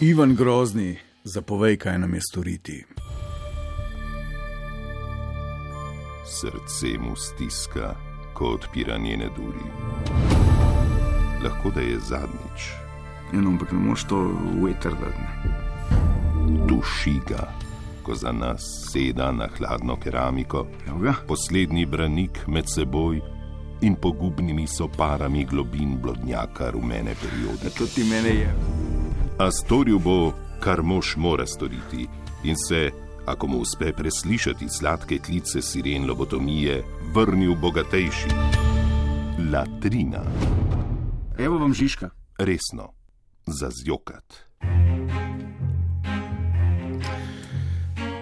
Ivan Grozni, zapovej, kaj nam je storiti. Srce mu stiska, ko odpira njene duri. Lahko da je zadnjič. Eno, ampak ne moreš to vetrdati. Duši ga, ko za nas seda na hladno keramiko, Javga? poslednji branik med seboj in pogubnimi soparami globin blodnjaka rumene periode. To ti mene je. A storil bo, kar mož mora storiti, in se, ako mu uspe preslišati sladke klice siren lobotomije, vrnil bogatejši. Latrina, Evo vam Žižka. resno, za zjokat.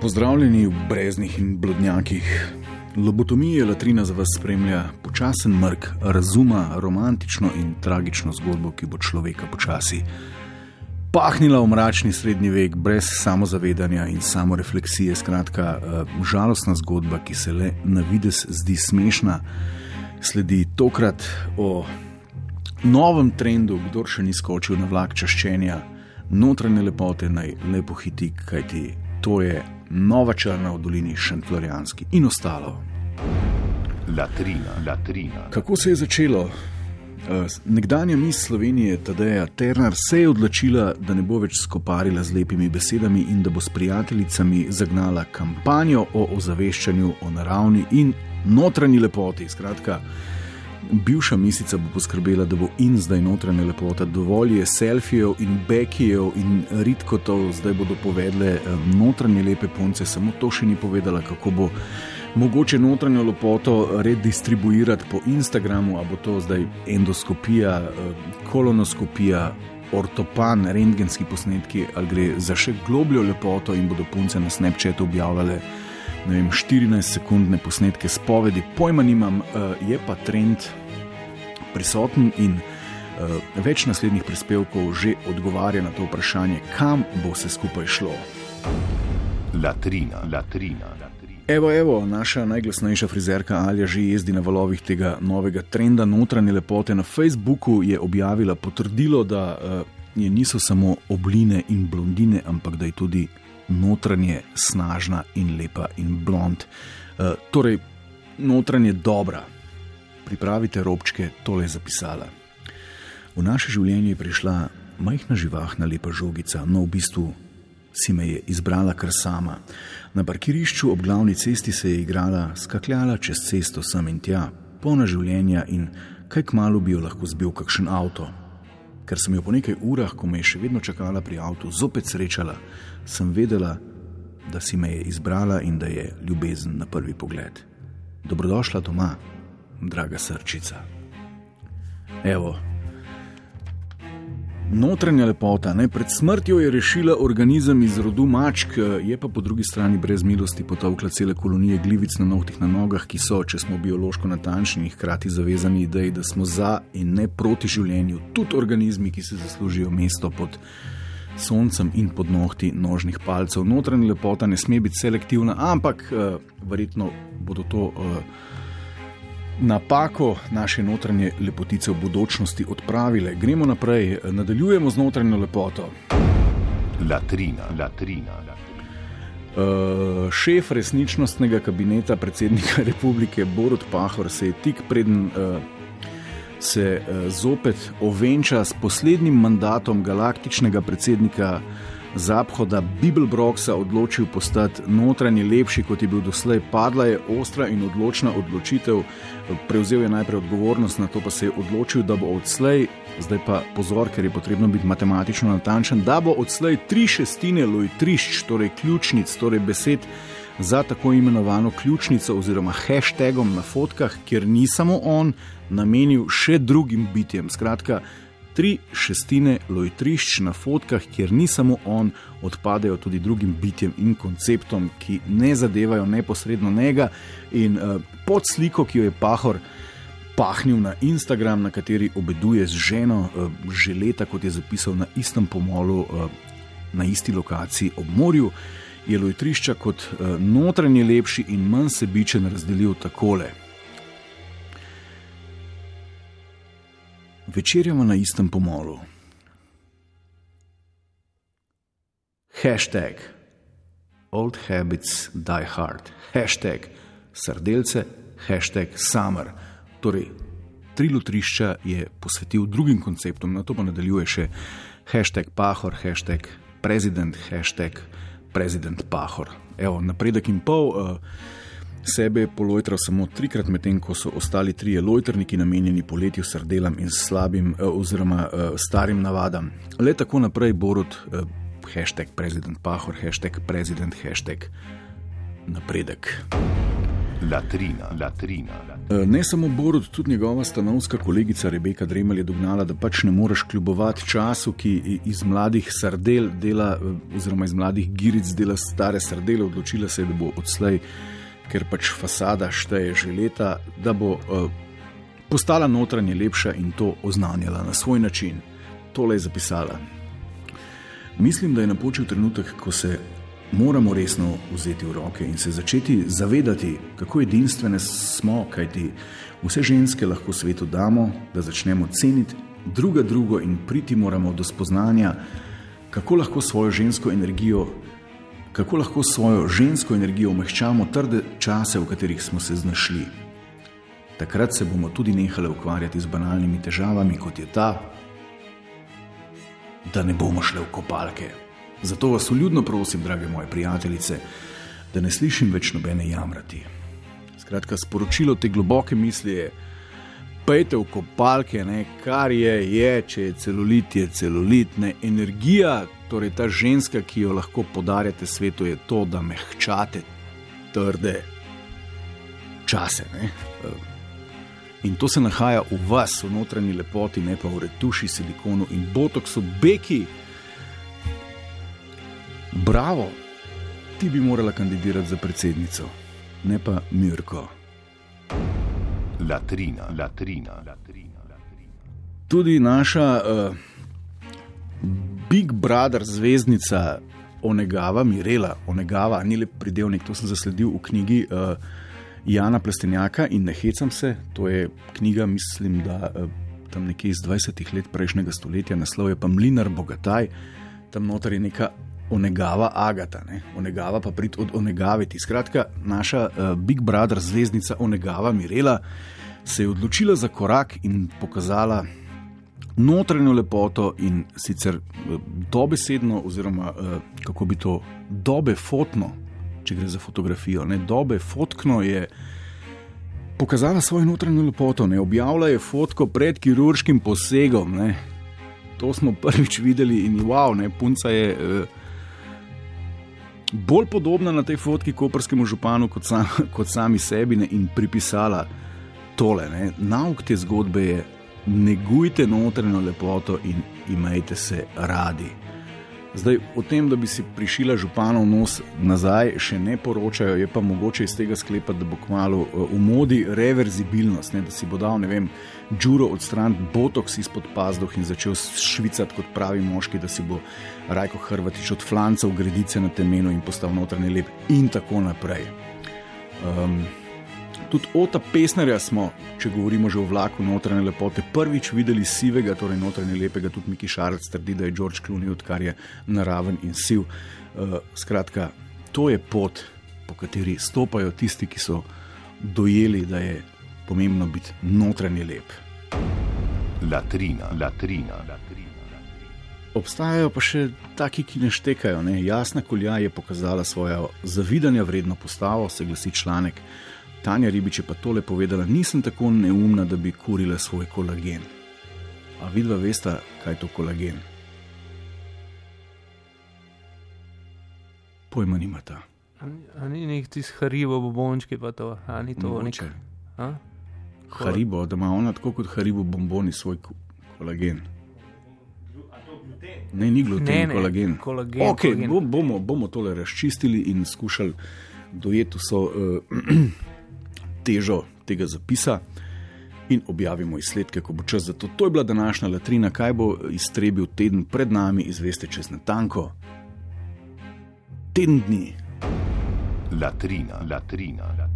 Pozdravljeni v breznih in blodnjakih. Lobotomija latrina za vas spremlja počasen mrk razuma, romantično in tragično zgodbo, ki bo človeka počasi pahnila v mračni srednji vek, brez samozavedanja in samorefleksije. Skratka, eh, žalostna zgodba, ki se le na vides zdi smešna, sledi tokrat o novem trendu, kdo še ni skočil na vlak čaščenja, notranje lepote naj lepo hiti, kajti to je nova črna v dolini Šentflorijanski in ostalo. Latrina, latrina. Kako se je začelo? Eh, Nekdanja mis Slovenije, Tadeja Ternar, se je odločila, da ne bo več skoparila z lepimi besedami in da bo s prijateljicami zagnala kampanjo o ozaveščanju o naravni in notranji lepoti. Skratka, bivša misica bo poskrbela, da bo in zdaj notranja lepota, dovolj je selfijev in bekijev in ritkotov, zdaj bodo povedle eh, notranje lepe punce, samo to še ni povedala, kako bo mogoče notranjo lepoto redistribuirati po Instagramu, a bo to zdaj endoskopija, eh, kolonoskopija, ortopan, rentgenski posnetki, ali gre za še globljo lepoto in bodo punce na Snapchatu objavljale. Vem, 14-sekundne posnetke spovedi, pojma nimam, eh, je pa trend prisoten in uh, več naslednjih prispevkov že odgovarja na to vprašanje, kam bo se skupaj šlo. Latrina, latrina. Evo, evo, naša najglasnejša frizerka Alja že jezdi na valovih tega novega trenda notranje lepote. Na Facebooku je objavila potrdilo, da uh, je niso samo obline in blondine, ampak da je tudi notranje snažna in lepa in blond. Uh, torej, notranje dobra. Pripravite robčke, tole je zapisala. V naše življenje je prišla majhna živahna lepa žogica, no v bistvu si me je izbrala kar sama. Na parkirišču ob glavni cesti se je igrala, skakljala čez cesto sem in tja, polna življenja in kaj kmalo bi jo lahko zbil kakšen avto. Ker sem jo po nekaj urah, ko me je še vedno čakala pri avtu, zopet srečala, sem vedela, da si me je izbrala in da je ljubezen na prvi pogled. Dobrodošla doma, draga srčica. Evo, Notranja lepota, ne? pred smrtjo je rešila organizem iz rodu mačk, je pa po drugi strani brez milosti potovkla cele kolonije glivic na nohtih na nogah, ki so, če smo biološko natančni, hkrati zavezani ideji, da smo za in ne proti življenju, tudi organizmi, ki se zaslužijo mesto pod soncem in pod nohti nožnih palcev. Notranja lepota ne sme biti selektivna, ampak uh, verjetno bodo to. Uh, napako naše notranje lepotice v bodočnosti odpravile. Gremo naprej, nadaljujemo z notranjo lepoto. Latrina, latrina, latrina. Uh, šef resničnostnega kabineta predsednika republike Borod Pahor se je tik preden uh, se uh, zopet ovenča s poslednjim mandatom galaktičnega predsednika Zaphoda Bibelbroxa odločil postati notranji lepši, kot je bil doslej. Padla je ostra in odločna odločitev, prevzel je najprej odgovornost, na to pa se je odločil, da bo odslej, zdaj pa pozor, ker je potrebno biti matematično natančen, da bo odslej tri šestine lojtrišč, torej ključnic, torej besed za tako imenovano ključnico oziroma hashtagom na fotkah, kjer ni samo on, namenil še drugim bitjem. Skratka, tri šestine lojtrišč na fotkah, kjer ni samo on, odpadejo tudi drugim bitjem in konceptom, ki ne zadevajo neposredno njega. In uh, pod sliko, ki jo je Pahor pahnil na Instagram, na kateri obeduje z ženo, uh, že leta, kot je zapisal na istem pomolu, uh, na isti lokaciji ob morju, je lojtrišča kot uh, notranje lepši in manj sebičen razdelil takole. Večerjamo na istem pomolu. Hashtag Old Habits Die Hard, hashtag Srdelce, hashtag Summer. Torej, tri lutrišča je posvetil drugim konceptom, na to pa nadaljuje še hashtag Pahor, hashtag President, hashtag President Pahor. Evo, napredek in pol. Uh, Sebe je polojtral samo trikrat, medtem ko so ostali trije lojtrniki namenjeni poletju, srdelam in slabim, eh, oziroma uh, starim navadam. Le tako naprej, Borod, uh, hashtag prezident Pahor, hashtag prezident, hashtag napredek. Latrina, latrina. Ne samo Borod, tudi njegova stanovska kolegica Rebeka Dremelj je dognala, da pač ne moreš kljubovati času, ki iz mladih sardel dela, oziroma iz mladih giric dela stare sardele. Odločila se je, da bo odslej, ker pač fasada šteje že leta, da bo uh, postala notranje lepša in to oznanjala na svoj način. Tole je zapisala. Mislim, da je napočil trenutek, ko se moramo resno vzeti v roke in se začeti zavedati, kako edinstvene smo, kajti vse ženske lahko svetu damo, da začnemo ceniti druga drugo in priti moramo do spoznanja, kako lahko svojo žensko energijo, kako lahko svojo žensko energijo umehčamo trde čase, v katerih smo se znašli. Takrat se bomo tudi nehali ukvarjati z banalnimi težavami, kot je ta, da ne bomo šli v kopalke. Zato vas uljudno prosim, drage moje prijateljice, da ne slišim več nobene jamrati. Skratka, sporočilo te globoke misli je: pejte v kopalke, ne, kar je, je, če je celulit, je celulit, ne, energija, torej ta ženska, ki jo lahko podarjate svetu, je to, da mehčate trde čase. Ne. In to se nahaja v vas, v notranji lepoti, ne pa v retuši, silikonu in botoksu, beki. Bravo, ti bi morala kandidirati za predsednico, ne pa Mirko. Latrina, latrina, latrina. Tudi naša uh, Big Brother zvezdnica Onegava, Mirela, Onegava, ni le pridevnik, to sem zasledil v knjigi uh, Jana Plestenjaka in ne hecam se. To je knjiga, mislim, da uh, tam nekje iz 20 let prejšnjega stoletja, naslov je pa Mlinar Bogataj, tam noter je neka onegava Agata, ne? onegava pa prid od onegaviti. Skratka, naša uh, Big Brother zvezdnica onegava Mirela se je odločila za korak in pokazala notranjo lepoto in sicer uh, dobesedno, oziroma uh, kako bi to dobe fotno, če gre za fotografijo, ne dobe fotkno je. Pokazala svojo notranjo lepoto, ne objavila je fotko pred kirurškim posegom. Ne. To smo prvič videli in wow, ne, punca je uh, bolj podobna na tej fotki koperskemu županu kot, sam, kot sami sebi ne, in pripisala tole. Ne. Nauk te zgodbe je: negujte notranjo lepoto in imejte se radi. Zdaj, o tem, da bi si prišila županov nos nazaj, še ne poročajo, je pa mogoče iz tega sklepati, da bo kmalo eh, v modi reverzibilnost, ne, da si bo dal, ne vem, džuro odstraniti botoks izpod pazduh in začel švicati kot pravi moški, da si bo Rajko Hrvatič od flancev gredice na temenu in postal notranje lep in tako naprej. Um, Tudi Ota Pesnerja smo, če govorimo že o vlaku notranje lepote, prvič videli sivega, torej notranje lepega. Tudi Miki Šarc trdi, da je George Clooney, odkar je naraven in siv. Uh, skratka, to je pot, po kateri stopajo tisti, ki so dojeli, da je pomembno biti notranje lep. Latrina, latrina, latrina. Obstajajo pa še taki, ki ne štekajo. Ne? Jasna kolja je pokazala svojo zavidanja vredno postavo, se glasi članek. Tanja Ribič je pa tole povedala: Nisem tako neumna, da bi kurila svoj kolagen. A vidva veste, kaj je to kolagen? Pojma nimata. Ni nek tisti haribo, bombončki pa to, ali to Mogoče. nek. A? Haribo, da ima ona tako kot haribo bomboni svoj ko- kolagen. Ne, ni gluten, Ne, ne, kolagen. kolagen, Okay, kolagen. bo, bomo, bomo tole razčistili in skušali dojeti vso uh, težo tega zapisa. In objavimo izsledke, ko bo čas za to. To je bila današnja latrina, kaj bo iztrebil teden pred nami, izveste čez natanko. Teden dni. Latrina, latrina.